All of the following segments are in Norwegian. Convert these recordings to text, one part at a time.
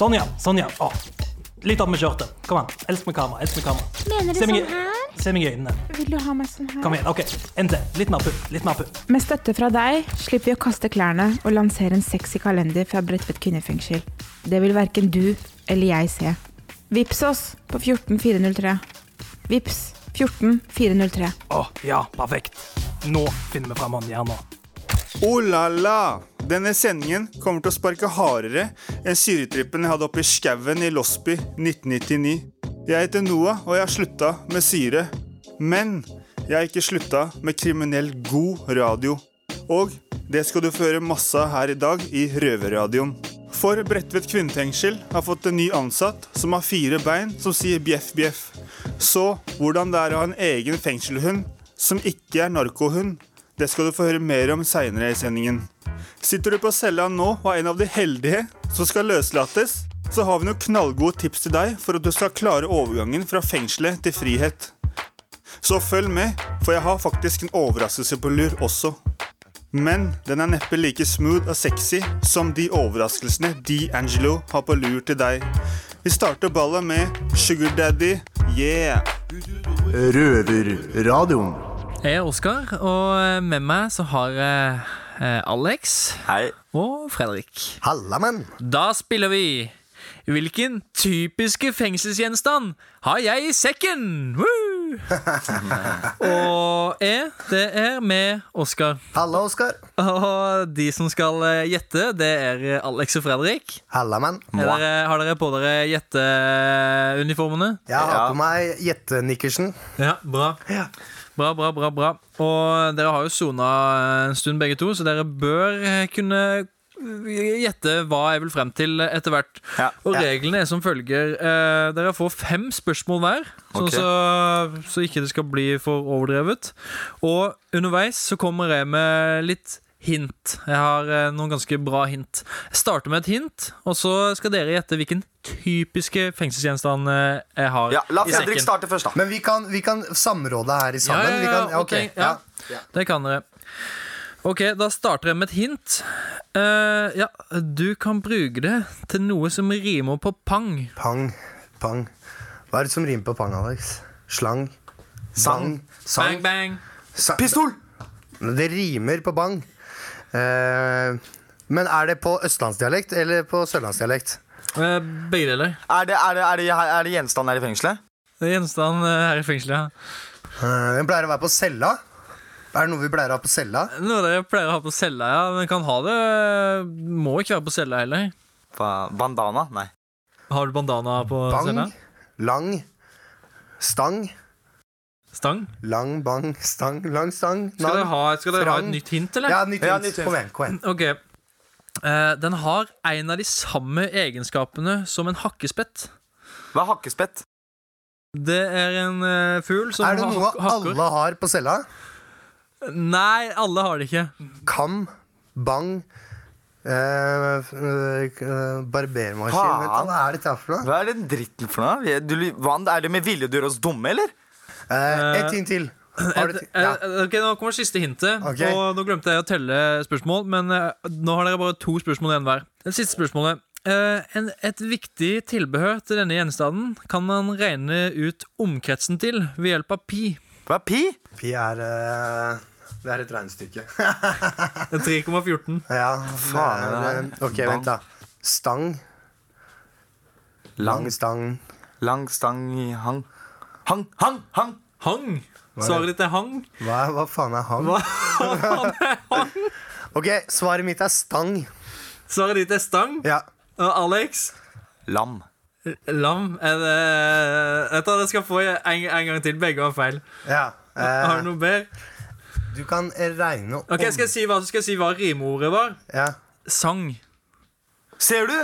Sånn, ja. Sånn, ja. Å, litt opp med skjørtet. Kom an. Elsk med kamera. Elsk med kamera. Mener du Se meg, sånn her? se meg i øynene. Vil du ha meg sånn her? Kom igjen. OK. En til. Litt mer pupp. Litt mer pupp. Med støtte fra deg slipper vi å kaste klærne og lansere en sexy kalender fra Bredtvet kvinnefengsel. Det vil verken du eller jeg se. Vips oss på 14403. Vips 14403. Å, ja. Perfekt. Nå finner vi fram håndjerna. Oh la la! Denne sendingen kommer til å sparke hardere enn syretrippen jeg hadde oppe i skauen i Losby 1999. Jeg heter Noah, og jeg har slutta med syre. Men jeg har ikke slutta med kriminell god radio. Og det skal du få høre masse av her i dag i Røverradioen. For Bredtvet kvinnefengsel har fått en ny ansatt som har fire bein som sier bjeff, bjeff. Så hvordan det er å ha en egen fengselhund som ikke er narkohund, det skal du få høre mer om seinere i sendingen. Sitter du på cella nå og er en av de heldige som skal løslates, så har vi noen knallgode tips til deg for at du skal klare overgangen fra fengselet til frihet. Så følg med, for jeg har faktisk en overraskelse på lur også. Men den er neppe like smooth og sexy som de overraskelsene D'Angelo har på lur til deg. Vi starter ballet med Sugar Daddy, yeah! Røverradioen. Jeg er Oskar, og med meg så har jeg Alex Hei. og Fredrik. Halla, mann. Da spiller vi Hvilken typiske fengselsgjenstand har jeg i sekken? Woo! og jeg, det er med Oskar. Halla, Oskar. Og de som skal eh, gjette, det er Alex og Fredrik. Halla, menn. Er har dere på dere gjetteuniformene? Jeg har på meg gjettenikkersen. Ja, bra. Bra, bra, bra, bra. Og dere har jo sona en stund begge to, så dere bør kunne gjette hva jeg vil frem til etter hvert. Ja. Og Ja. reglene er som følger. Eh, dere får fem spørsmål hver, sånn Ok. så, så ikke det skal bli for overdrevet. Og underveis så kommer jeg med litt hint. Jeg har eh, noen ganske bra hint. Jeg starter med et hint, og så skal dere gjette hvilken typiske fengselsgjenstand eh, jeg har Ja, la Fredrik starte først, da. Men vi kan, vi kan samråde her i Ja, sammen. ja, Vi ja, kan, ja, okay, ok, ja. ja. Det kan dere. Ok, da starter jeg med et hint. Uh, ja, du kan bruke det til noe som rimer på pang. Pang, pang. Hva er det som rimer på pang, Alex? Slang? Sang. Bang? Sang? Bang, bang. Sa- Pistol! Det rimer på bang. Eh, men er det på østlandsdialekt eller på sørlandsdialekt? Eh, begge deler. Er det, er, det, er, det, er det gjenstand her i fengselet? Det er gjenstand eh, her i fengselet. ja. Eh, den pleier å være på cella. Er det noe vi pleier å ha på cella? Noe dere pleier å ha på cella, ja. Men kan ha det Må ikke være på cella heller. Ba- Bandana? Nei. Har du bandana på cella? Bang, lang, stang. Stang? Lang, bang, stang, lang, stang. Skal dere ha, skal dere ha et nytt hint, eller? Ja, nytt Ja, hint. nytt hint. Kom igjen. kom igjen Ok. Eh, den har en av de samme egenskapene som en hakkespett. Hva er hakkespett? Det er en eh, fugl som Er det ha- noe hakker. alle har på cella? Nei, alle har det ikke. Kam, bang, eh, f- eh, barbermaskin Faen. Hva er dette her for noe? Hva er den dritten for noe? Vi- Du, hva, er det med vilje å gjøre oss dumme, eller? Eh, ting til. Har du Et, ja. eh, ok, Nå kommer siste hintet. Okay. Og Nå glemte jeg å telle spørsmål, men eh, nå har dere bare to spørsmål igjen hver. Det siste spørsmålet. Eh, en, et viktig tilbehør til denne gjenstanden kan man regne ut omkretsen til ved hjelp av pi. Hva er pi? Pi er eh, Det er et regnestykke. 3,14. ja, Faen, er, eh, Ok, vent, da. Stang. Lang stang. Lang stang i hang. Hang, hang, hang! Hang. Svaret ditt er hang. Hva, hva faen er hang? Hva faen er hang? Ok, svaret mitt er stang. Svaret ditt er stang. Ja. Og Alex? Lam. Lam. Er det tror dere skal få en, en gang til. Begge har feil. ja. Har Eh, du noe bedre? du kan regne om Ok, Skal jeg si hva, skal jeg si hva rimeordet var? ja. Sang. Ser du?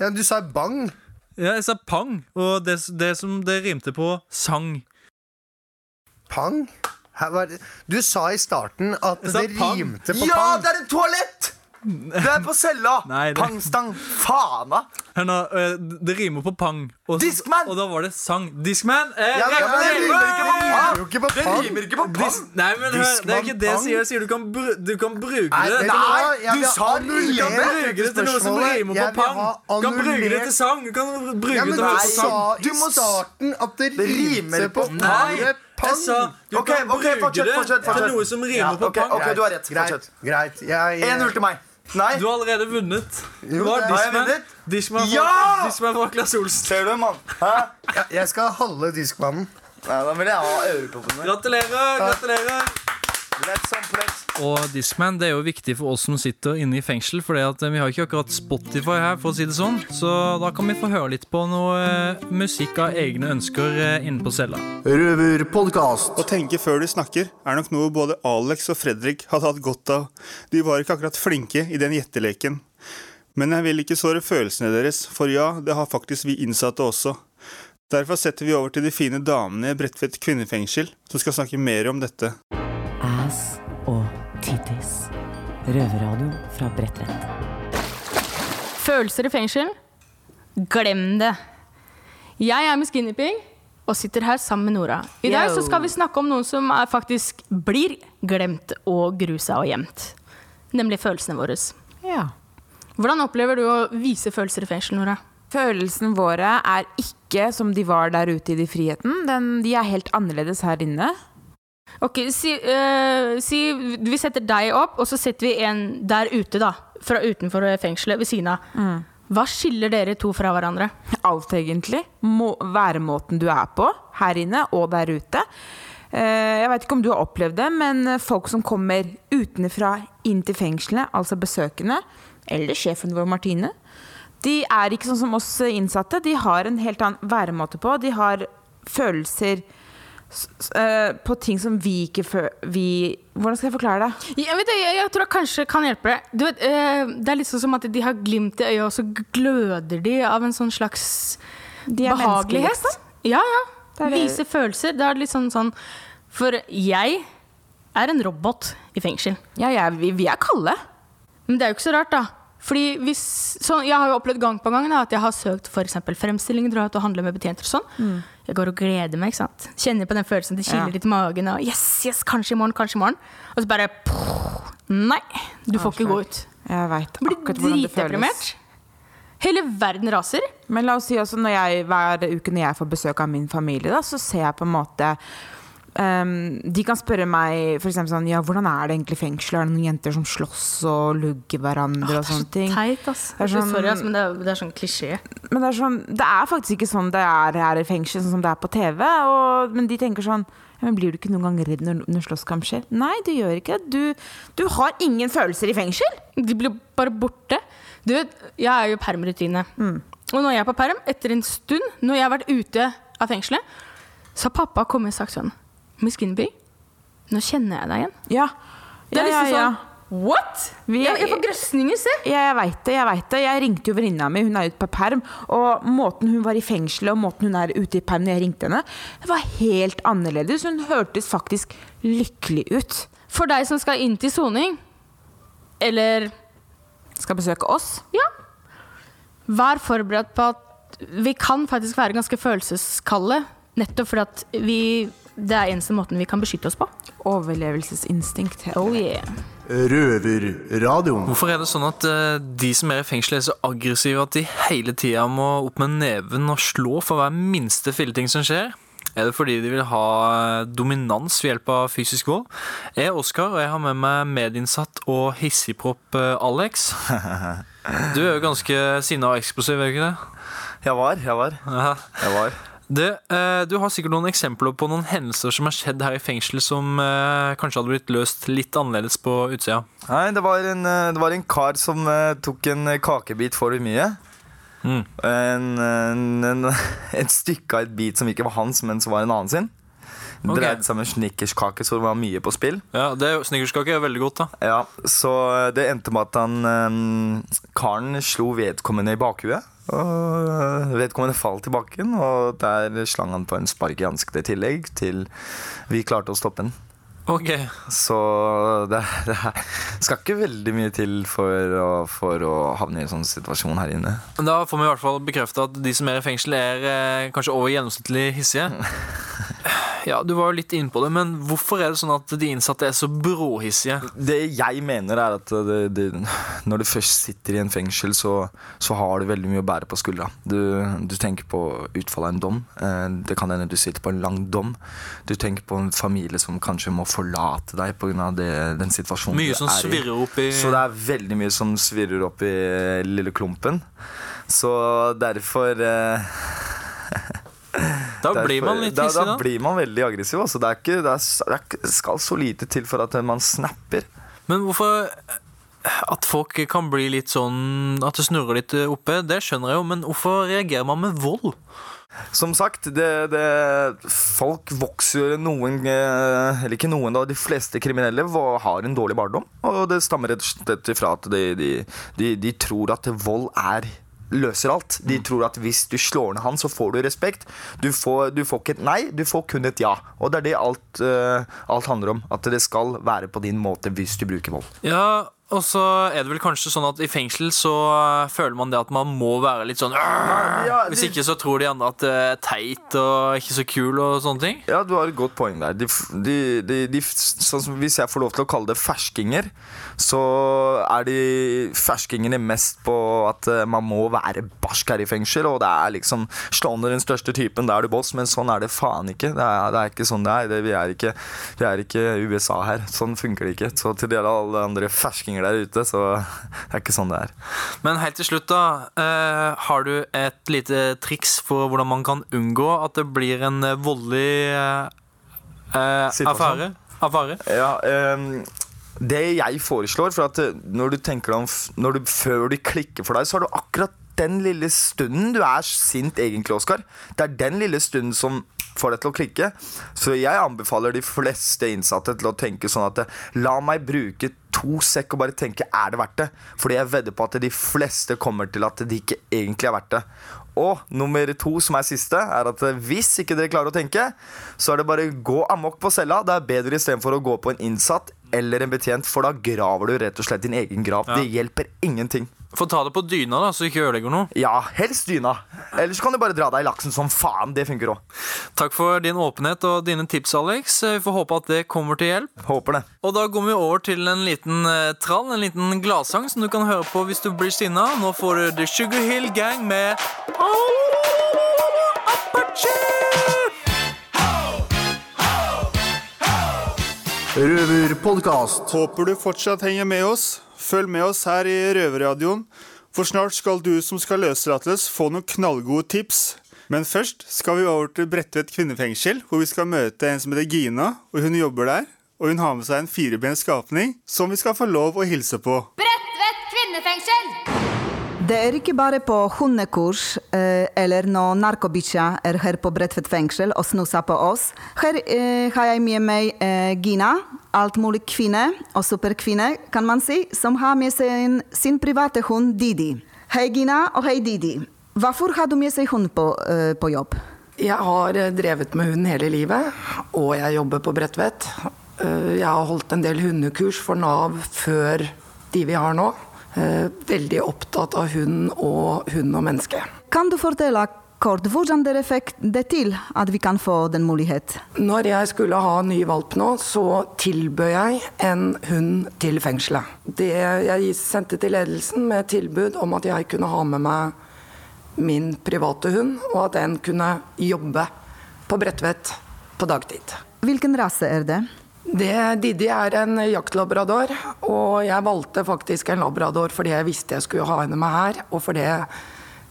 ja, du sa bang. Ja, jeg sa pang, og det, det som det rimte på, sang. Pang? Her var, du sa i starten at Jeg sa det pang. rimte på Ja, pang. det er et toalett! Det er på cella! Nei, det- Pangstang. Faen! Hør nå, eh, det rimer på pang. Og, så- Discman! Og da var det sang. Discman! Eh, Ja, men det rimer ikke på pang! jo ikke på Det pang. rimer ikke på pang! Dis Nei, men hør, det er ikke det jeg Discman sier. Jeg sier du kan, bru du kan bruke Nei, det. Nei, du hva? Jeg du vil sa annullere du kan bruke det til noe som spørsmålet. rimer på Jeg vil pang. ha Du kan bruke det annullert- til sang. Du kan bruke Ja, men det du til sa sang. Du i må s- starten at det rimer på pang Nei, ordet jeg sa pang. du Ok, kan ok, bruke fortsett, det fortsett, til noe som rimer Ja, på ok, pang. ok, du har rett. Greit, Fortsett. greit. Jeg, 1-0 til meg. Nei. Du har allerede vunnet. Jo, det Har jeg vunnet? Discman fra, Ja! Discman fra Claes Olsen. Ser du, mann? Jeg, jeg skal halve diskmannen. Nei, da vil jeg ha øreproppene. Gratulerer. gratulerer. Og Discman det er jo viktig for oss som sitter inne i fengsel, for vi har ikke akkurat Spotify her, for å si det sånn. Så da kan vi få høre litt på noe eh, musikk av egne ønsker eh, inne på cella. Røverpodkast. Å tenke før du snakker er nok noe både Alex og Fredrik hadde hatt godt av. De var ikke akkurat flinke i den gjetteleken. Men jeg vil ikke såre følelsene deres, for ja, det har faktisk vi innsatte også. Derfor setter vi over til de fine damene i Bredtvet kvinnefengsel, som skal snakke mer om dette. Ass og tittis. Røverradio fra Bredtvet. Følelser i fengsel? Glem det. Jeg er med skinnyping og sitter her sammen med Nora. I dag så skal vi snakke om noen som faktisk blir glemt og grusa og gjemt. Nemlig følelsene våre. Ja. Hvordan opplever du å vise følelser i fengsel, Nora? Følelsene våre er ikke som de var der ute i de friheten. Den, de er helt annerledes her inne. Ok, si, uh, si vi setter deg opp, og så setter vi en der ute, da. Fra utenfor fengselet, ved siden av. Hva skiller dere to fra hverandre? Alt, egentlig. Må, væremåten du er på her inne og der ute. Eh, Jeg vet ikke om du har opplevd det, men folk som kommer utenfra inn til fengselet, altså besøkende, eller sjefen vår Martine, de er ikke sånn som oss innsatte. De har en helt annen væremåte på. De har følelser på ting som vi ikke føler vi, Hvordan skal jeg forklare det? Jeg, vet, jeg, jeg tror jeg kanskje kan hjelpe deg. Du vet, eh, det er litt sånn som at de har glimt i øyet, og så gløder de av en sånn slags behagelighet. liksom. Ja, ja. Vise følelser. Det er litt sånn sånn For jeg er en robot i fengsel. Ja, ja vi, vi er kalde. Men det er jo ikke så rart, da. Fordi hvis, så Jeg har jo opplevd gang på gang da, at jeg har søkt for fremstillinger, dra ut og handle med betjenter og sånn. Jeg går og gleder meg. ikke sant? Kjenner på den følelsen det kiler Ja. litt i magen. Og yes, yes, kanskje i morgen, kanskje i morgen. Og så bare Nei, du får ikke gå ut. Jeg vet akkurat hvordan det føles. Hele verden raser. Men la oss si også når jeg, hver uke når jeg får besøk av min familie, da, så ser jeg på en måte ehm, De kan spørre meg for eksempel sånn Ja, hvordan er det egentlig i fengsel? Er det noen jenter som slåss og lugger hverandre og sånne ting? Teit, ass. Det er sånn- Sorry, ass, men det er, det er sånn klisjé. Men det er, sånn, det er faktisk ikke sånn det er her i fengsel, sånn som det er på TV. Og, men de tenker sånn ja, men Blir du ikke noen gang redd når, når slåsskamp skjer? Nei, du gjør ikke det. Du, du har ingen følelser i fengsel. De blir bare borte. Du vet, jeg er jo permrutine. Mm. Og når jeg er på perm, etter en stund, når jeg har vært ute av fengselet, så har pappa kommet og sagt sånn Miss Guinevere, nå kjenner jeg deg igjen. Ja. Det er ja, liksom sånn What?! Vi- jeg, jeg får grøsninger, se! Ja, jeg veit det. Jeg vet det. Jeg ringte jo venninna mi, hun er ute på perm. Og måten hun var i fengselet og måten hun er ute i perm når jeg ringte henne, det var helt annerledes. Hun hørtes faktisk lykkelig ut. For deg som skal inn til soning, eller Skal besøke oss. Ja. Vær forberedt på at vi kan faktisk være ganske følelseskalde. Nettopp fordi at vi Det er eneste måten vi kan beskytte oss på. Overlevelsesinstinkt. heter Oh yeah. Røverradioen. Hvorfor er det sånn at eh, de som er i fengsel, er så aggressive at de hele tida må opp med neven og slå for hver minste filleting som skjer? Er det fordi de vil ha eh, dominans ved hjelp av fysisk vold? Jeg er Oskar, og jeg har med meg medinnsatt og hissigpropp eh, Alex. Du er jo ganske sinna og eksplosiv, er du ikke det? Jeg var, jeg var. Ja. Jeg var. Du, eh, du har sikkert noen eksempler på noen hendelser som har skjedd her i fengsel som eh, kanskje hadde blitt løst litt annerledes på utsida. Nei, det var en, eh, det var en kar som tok en kakebit for mye. Mm. En, en, et stykke av et bit som ikke var hans, men som var en annen sin. Okay. Dreide seg om en snickerskake, så det var mye på spill. Ja, det er Snickerskake er veldig godt, da. Ja, Så det endte med at han karen slo vedkommende i bakhuet. Og eh, vedkommende falt i bakken, og der slang han på en spark i ansiktet i tillegg til vi klarte å stoppe den. Ok, Så det, det skal ikke veldig mye til for å, for å havne i en sånn situasjon her inne. Da får vi i hvert fall bekrefta at de som er i fengsel, er eh, kanskje over gjennomsnittlig hissige. Ja, Du var jo litt inne på det, men hvorfor er det sånn at de innsatte er så bråhissige? Det jeg mener, er at det, det, når du først sitter i en fengsel, så, så har du veldig mye å bære på skuldra. Du, du tenker på utfallet av en dom. Eh, Det kan hende du sitter på en lang dom. Du tenker på en familie som kanskje må forlate deg pga. den situasjonen Mye du er i. i Så det er veldig mye som svirrer opp i lille klumpen. Så derfor eh, Da derfor- blir man litt hissig, da da. blir man veldig aggressiv. Altså. Det, er ikke, det, er, det skal så lite til for at man snapper. Men hvorfor at folk kan bli litt sånn At det snurrer litt oppe, det skjønner jeg jo, men hvorfor reagerer man med vold? Som sagt, det, det, folk vokser noen eh, Eller ikke noen, da. De fleste kriminelle har en dårlig barndom. Og det stammer rett og slett ifra at de, de, de, de tror at vold er løser alt. De tror at hvis du slår ned han, så får du respekt. Du får, du får ikke et nei, du får kun et ja. Og det er det alt, uh, alt handler om. At det skal være på din måte hvis du bruker vold. Ja, og så er det vel kanskje sånn at i fengsel så eh, føler man det at man må være litt sånn ja, de, Hvis ikke så tror de andre at det er teit og ikke så kul og sånne ting. Ja, du har et godt poeng der. De, de, sånn som hvis jeg får lov til å kalle det ferskinger, så er de ferskingene mest på at eh, man må være barsk her i fengsel, og det er liksom slå ned den største typen, da er du boss, men sånn er det faen ikke. Det er, det er ikke sånn det er. Det, vi, er ikke, vi er ikke USA her. Sånn funker det ikke. Så til dere alle andre ferskinger der ute, så det er ikke sånn det er. Men helt til slutt, da. Uh, har du et lite triks for hvordan man kan unngå at det blir en eh, voldelig eh, affære? affære? Ja, um det jeg foreslår, for at når du tenker om når du, Før du klikker for deg, så har du akkurat den lille stunden du er sint, egentlig, Oskar. Det er den lille stunden som får deg til å klikke. Så jeg anbefaler de fleste innsatte til å tenke sånn at la meg bruke to sekk og bare tenke er det verdt det? Fordi jeg vedder på at de fleste kommer til at det ikke egentlig er verdt det. Og nummer to, som er siste, er at hvis ikke dere klarer å tenke, så er det bare gå amok på cella. Det er bedre istedenfor å gå på en innsatt eller en betjent, for da graver du rett og slett din egen grav. Ja. Det hjelper ingenting. Få ta det på dyna, da, så du ikke ødelegger noe. Ja, helst dyna. Ellers kan du bare dra deg i laksen som faen. Det funker òg. Takk for din åpenhet og dine tips, Alex. Eh, Vi får håpe at det kommer til hjelp. Håper det. Og da går vi over til en liten eh, trall, en liten gladsang som du kan høre på hvis du blir sinna. Nå får du The Sugar Hill Gang med Apache! Røverpodkast. Håper du fortsatt henger med oss. Følg med oss her i Røverradioen, for snart skal du som skal løslates, få noen knallgode tips. Men først skal vi over til Bredtvet kvinnefengsel, hvor vi skal møte en som heter Gina. og Hun jobber der, og hun har med seg en firebent skapning som vi skal få lov å hilse på. Bredtvet kvinnefengsel! Det er ikke bare på hundekurs eh, eller når narkobikkja er her på Bredtvet fengsel og snuser på oss. Her eh, har jeg med meg eh, Gina, altmulig kvinne og superkvinne, kan man si, som har med seg sin private hund Didi. Hei Gina og hei Didi. Hvorfor har du med seg hund på, eh, på jobb? Jeg har eh, drevet med hund hele livet, og jeg jobber på Bredtvet. Eh, Jeg har holdt en del hundekurs for Nav før de vi har nå. Eh, Veldig opptatt av hund og hund og menneske. Kan du fortelle kort hvordan dere fikk det til at vi kan få den mulighet? Når jeg skulle ha ny valp nå, så tilbød jeg en hund til fengselet. Det jeg sendte til ledelsen med tilbud om at jeg kunne ha med meg min private hund, og at den kunne jobbe på Bredtvet på dagtid. Hvilken rase er det? Det, Didi er en jaktlabrador, og jeg valgte faktisk en labrador fordi jeg visste jeg skulle ha henne med her, og fordi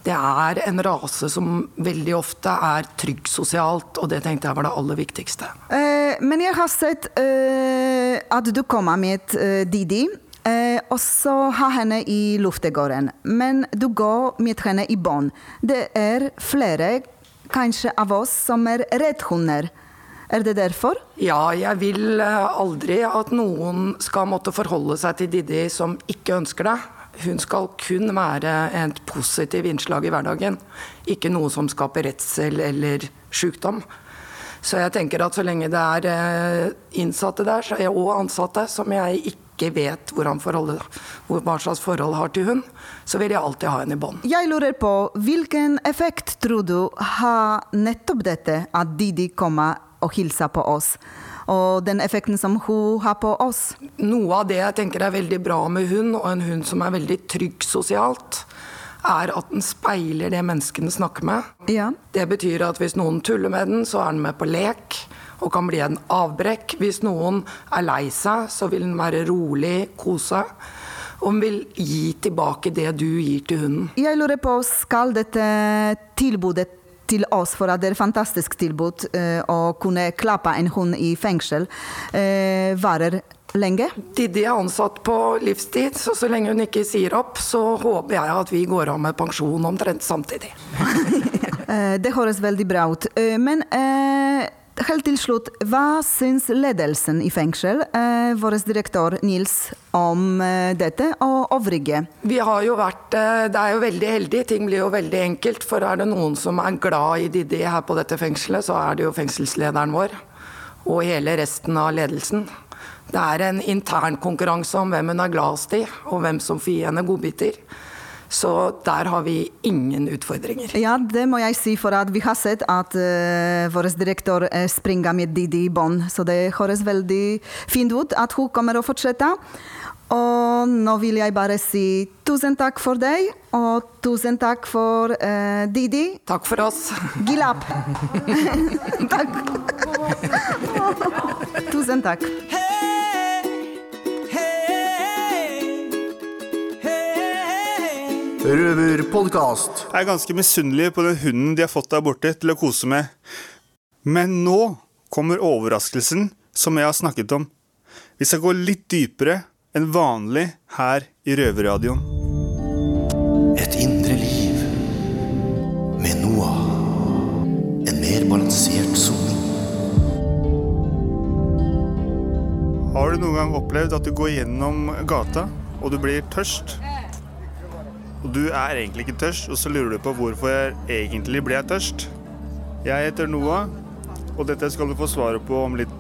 det er en rase som veldig ofte er trygg sosialt, og det tenkte jeg var det aller viktigste. Uh, men jeg har sett uh, at du kommer med uh, Didi, og så har henne i luftegården. Men du går med henne i bånd. Det er flere, kanskje av oss, som er reddhunder. Er det derfor? Ja, jeg vil eh, aldri at noen skal måtte forholde seg til Didi som ikke ønsker det. Hun skal kun være et positivt innslag i hverdagen, ikke noe som skaper redsel eller sykdom. Så jeg tenker at så lenge det er eh, innsatte der, så er jeg, og ansatte, som jeg ikke vet hva slags forhold har til hund, så vil jeg alltid ha henne i bånd. Jeg lurer på hvilken effekt tror du har nettopp dette at Didi kommer og hilser på oss? Og den effekten som hun har på oss? Noe av det jeg tenker er veldig bra med hund, og en hund som er veldig trygg sosialt, er at den speiler det menneskene snakker med. Ja. Det betyr at hvis noen tuller med den, så er den med på lek og kan bli en avbrekk. Hvis noen er lei seg, så vil den være rolig, kose. Og vil gi tilbake det du gir til hunden. Jeg lurer på, skal dette tilbudet til oss, for at det er et fantastisk tilbud eh, å kunne klappe en hund i fengsel, eh, varer lenge? Didi er ansatt på livstid, så så lenge hun ikke sier opp, så håper jeg at vi går av med pensjon omtrent samtidig. Eh, det høres veldig bra ut. Eh, men eh, helt til slutt, hva syns ledelsen i fengsel, eh, vår direktør Nils, om eh, dette og øvrige? Vi har jo vært eh, Det er jo veldig heldig. Ting blir jo veldig enkelt. For er det noen som er glad i Didi her på dette fengselet, så er det jo fengselslederen vår. Og hele resten av ledelsen. Det er en intern konkurranse om hvem hun er gladest i, og hvem som får gi henne godbiter. Så der har vi ingen utfordringer. Ja, det må jeg si, for at vi har sett at uh, vår direktør uh, springer med Didi i bånd. Så det høres veldig fint ut at hun kommer å fortsette. Og nå vil jeg bare si tusen takk for deg, og tusen takk for uh, Didi. Takk for oss. Gilap. takk. tusen takk. Røverpodkast. Jeg er ganske misunnelig på den hunden de har fått der borte til å kose med. Men nå kommer overraskelsen som jeg har snakket om. Vi skal gå litt dypere enn vanlig her i Røverradioen. Et indre liv med Noah. En mer balansert sone. Har du noen gang opplevd at du går gjennom gata, og du blir tørst? Og du er egentlig ikke tørst, og så lurer du på hvorfor jeg egentlig ble jeg tørst. Jeg heter Noah, og dette skal du få svaret på om litt.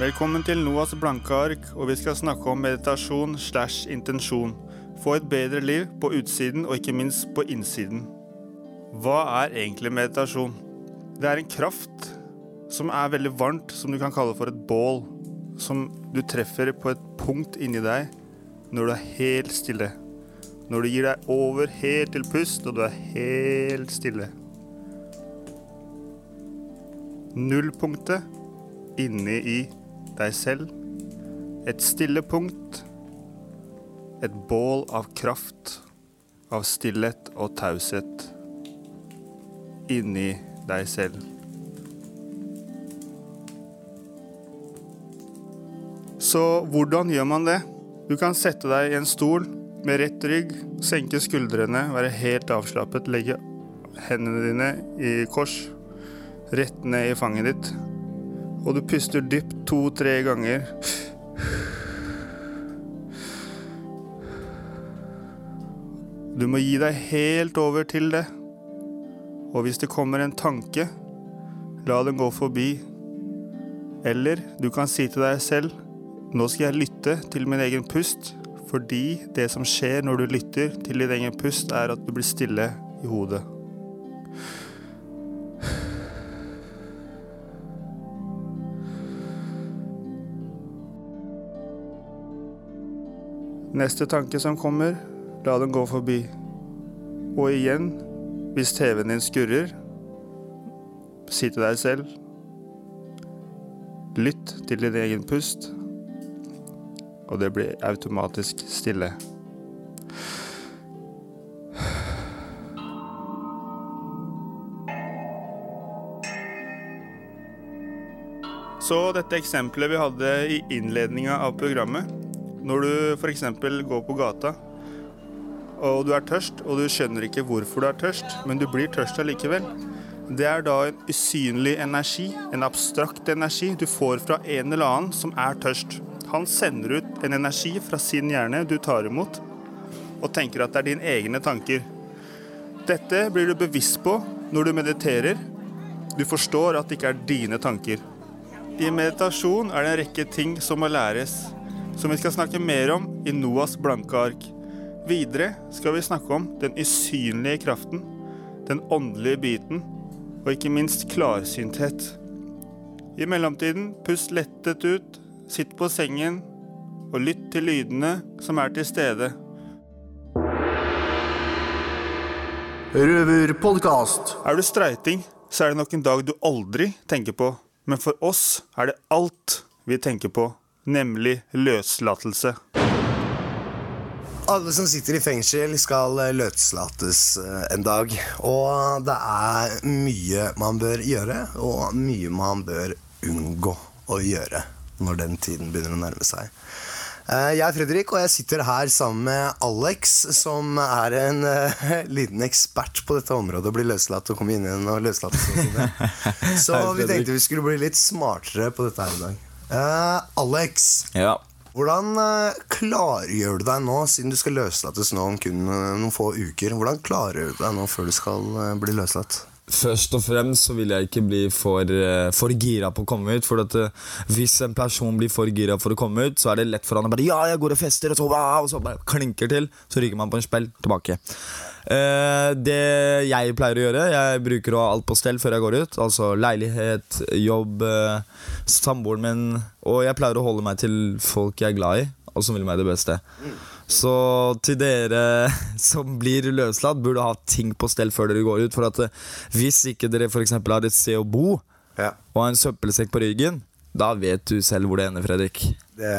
Velkommen til Noahs blanke ark, og vi skal snakke om meditasjon slash intensjon. Få et bedre liv på utsiden og ikke minst på innsiden. Hva er egentlig meditasjon? Det er en kraft som er veldig varmt, som du kan kalle for et bål. Som du treffer på et punkt inni deg når du er helt stille. Når du gir deg over helt til pust, og du er helt stille. Nullpunktet inni i deg selv. Et stille punkt. Et bål av kraft, av stillhet og taushet inni deg selv. Så hvordan gjør man det? Du kan sette deg i en stol med rett rygg, senke skuldrene, være helt avslappet, legge hendene dine i kors, rett ned i fanget ditt. Og du puster dypt to-tre ganger. Du må gi deg helt over til det. Og hvis det kommer en tanke, la den gå forbi. Eller du kan si til deg selv nå skal jeg lytte til min egen pust, fordi det som skjer når du lytter til din egen pust, er at du blir stille i hodet. Neste tanke som kommer, la den gå forbi. Og igjen, hvis TV-en din skurrer, si til deg selv Lytt til din egen pust, og det blir automatisk stille. Så dette eksempelet vi hadde i innledninga av programmet. Når du f.eks. går på gata og du er tørst, og du skjønner ikke hvorfor du er tørst, men du blir tørst allikevel. Det er da en usynlig energi, en abstrakt energi du får fra en eller annen som er tørst. Han sender ut en energi fra sin hjerne du tar imot, og tenker at det er dine egne tanker. Dette blir du bevisst på når du mediterer. Du forstår at det ikke er dine tanker. I meditasjon er det en rekke ting som må læres, som vi skal snakke mer om i Noas blanke ark. Videre skal vi snakke om den usynlige kraften, den åndelige biten, og ikke minst klarsynthet. I mellomtiden, pust lettet ut, sitt på sengen og lytt til lydene som er til stede. Røverpodkast. Er du streiting, så er det nok en dag du aldri tenker på. Men for oss er det alt vi tenker på, nemlig løslatelse. Alle som sitter i fengsel, skal eh, løslates eh, en dag. Og det er mye man bør gjøre, og mye man bør unngå å gjøre når den tiden begynner å nærme seg. Eh, Jeg er Fredrik, og jeg sitter her sammen med Alex, som er en uh, liten ekspert på dette området. og blir løslatt og kommer inn igjen og løslatt. Så vi tenkte vi skulle bli litt smartere på dette her i dag. Uh, Alex, Ja. hvordan uh, klargjør du deg nå, siden du skal løslates nå om kun noen få uker? Hvordan klargjør du deg nå før du skal bli løslatt? Først og fremst så vil jeg ikke bli for, eh, for gira på å komme ut. For at eh, Hvis en person blir for gira for å komme ut, så er det lett for han å bare Ja, jeg går og fester, og så, og så bare klinker til. Så ryker man på en spill tilbake. Eh, det jeg pleier å gjøre, jeg bruker å ha alt på stell før jeg går ut. Altså leilighet, jobb, eh, samboeren min. Og jeg pleier å holde meg til folk jeg er glad i, og som vil meg det beste. Så til dere som blir løslatt, burde ha ting på stell før dere går ut. For at eh, hvis ikke dere f.eks. har et sted å bo og en søppelsekk på ryggen, da vet du selv hvor det ender, Fredrik. Det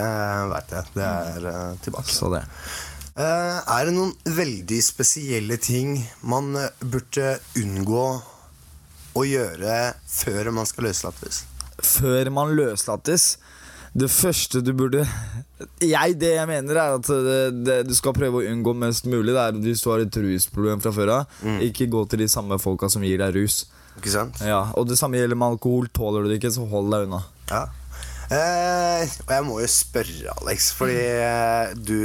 veit jeg. Det er eh, tilbake. Så det. Eh, er det noen veldig spesielle ting man burde unngå å gjøre før man skal løslates? Før man løslates Det første du burde jeg, Det jeg mener, er at det, det, du skal prøve å unngå mest mulig. Det er Hvis du har et rusproblem fra før av, ikke gå til de samme folka som gir deg rus. Ikke sant? Ja, Og det samme gjelder med alkohol. Tåler du det ikke, så hold deg unna. Ja. Eh, og jeg må jo spørre, Alex, fordi eh, du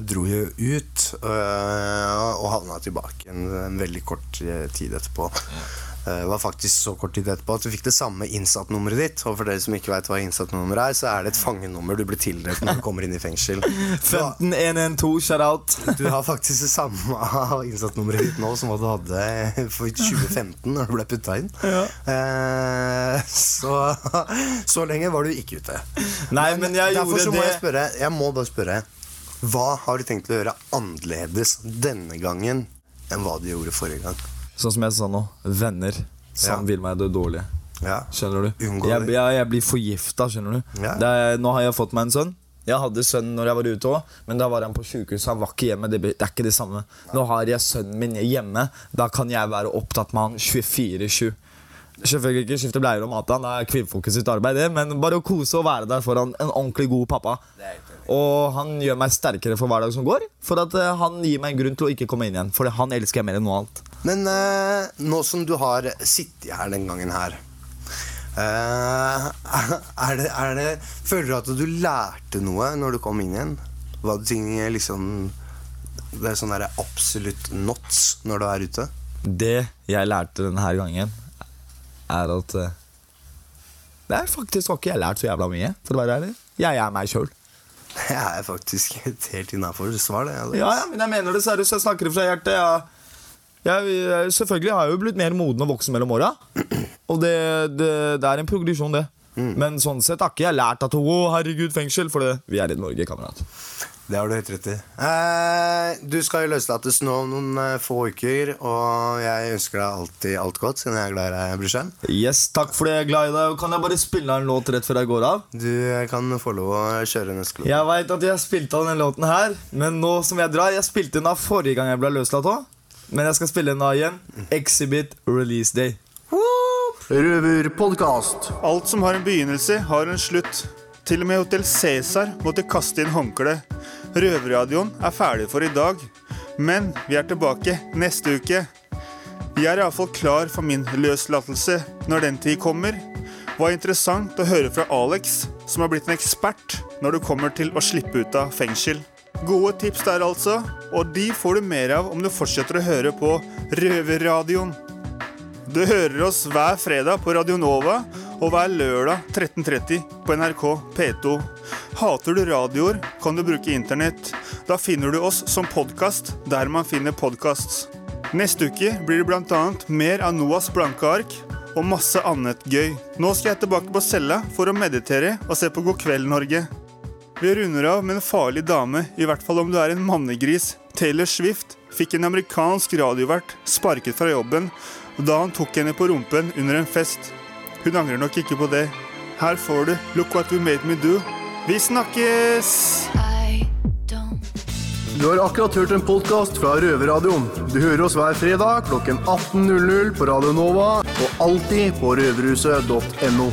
dro jo ut øh, og havna tilbake en, en veldig kort eh, tid etterpå. Eh, Det var faktisk så kort tid etterpå at du fikk det samme innsattnummeret ditt. Og for dere som ikke vet hva innsattnummer er, så er det et fangenummer du blir tildelt når du kommer inn i fengsel. Du har, 15112, shout out. du har faktisk det samme innsattnummeret ditt nå som hva du hadde for 2015 når du ble putta inn. Eh, så, så lenge var du ikke ute. Nei, men jeg gjorde så må det jeg spørre, jeg må bare spørre Hva har du tenkt å gjøre annerledes denne gangen enn hva du gjorde forrige gang? Sånn som jeg sa nå, venner som Ja. vil meg det dårlige. Ja. Skjønner du? Jeg, jeg, jeg blir forgifta, skjønner du. Ja. Er, nå har jeg fått meg en sønn. Jeg hadde sønn når jeg var ute òg, men da var han på sjukehuset. Han var ikke hjemme. Det, det er ikke det samme. Nå har jeg sønnen min hjemme. Da kan jeg være opptatt med han 24-7. Selvfølgelig ikke skifte bleier og mate han, er kvinnfolket sitt arbeid, det, men bare å kose og være der for han, en ordentlig god pappa. Og han gjør meg sterkere for hver dag som går, for at eh, han gir meg en grunn til å ikke komme inn igjen. For han elsker jeg mer enn noe annet. Men eh, nå som du har sittet her den gangen her eh, er det, er det, Føler du at du lærte noe når du kom inn igjen? Var det ting liksom Det er sånn der absolutt knots når du er ute? Det jeg lærte denne gangen, er at eh, Det er faktisk har ikke jeg lært så jævla mye, for å være ærlig. Jeg er meg sjøl. Jeg er faktisk helt innafor svar, det. Ja, ja, men jeg mener det seriøst. Jeg snakker fra hjertet. Jeg, jeg, jeg, selvfølgelig har jeg jo blitt mer moden og voksen mellom åra. Og det, det, det er en progresjon, det. Men sånn sett har ikke jeg lært at å, herregud, fengsel. For det, vi er i Norge, kamerat. Det har du helt rett i. Eh, du skal jo løslates nå om noen eh, få uker, og jeg ønsker deg alltid alt godt, siden jeg er glad i deg, brorsan. Yes, takk for det. Jeg er glad i deg. Kan jeg bare spille en låt rett før jeg går av? Du eh, kan få lov å kjøre neste låt. Jeg veit at jeg spilte av den låten her, men nå som jeg drar Jeg spilte den av forrige gang jeg ble løslatt òg, men jeg skal spille en av igjen. Exhibit Release Day. Røverpodkast. Alt som har en begynnelse, har en slutt. Til og med Hotell Cæsar måtte kaste inn håndkle. Røverradioen er ferdig for i dag, men vi er tilbake neste uke. Jeg er iallfall klar for min løslatelse når den tid kommer. Det Var interessant å høre fra Alex, som har blitt en ekspert når det kommer til å slippe ut av fengsel. Gode tips der, altså, og de får du mer av om du fortsetter å høre på Røverradioen. Du hører oss hver fredag på Radionova og hver lørdag 13.30 på NRK P2. Hater du radioer, kan du bruke internett. Da finner du oss som podkast der man finner podkast. Neste uke blir det bl.a. mer av Noahs blanke ark og masse annet gøy. Nå skal jeg tilbake på cella for å meditere og se på God kveld, Norge. Vi runder av med en farlig dame, i hvert fall om du er en mannegris. Taylor Swift fikk en amerikansk radiovert sparket fra jobben da han tok henne på rumpen under en fest. Hun angrer nok ikke på det. Her får du Look What We Made Me Do. Vi snakkes! Du har akkurat hørt en podkast fra Røverradioen. Du hører oss hver fredag klokken 18.00 på Radio Nova og alltid på røverhuset.no.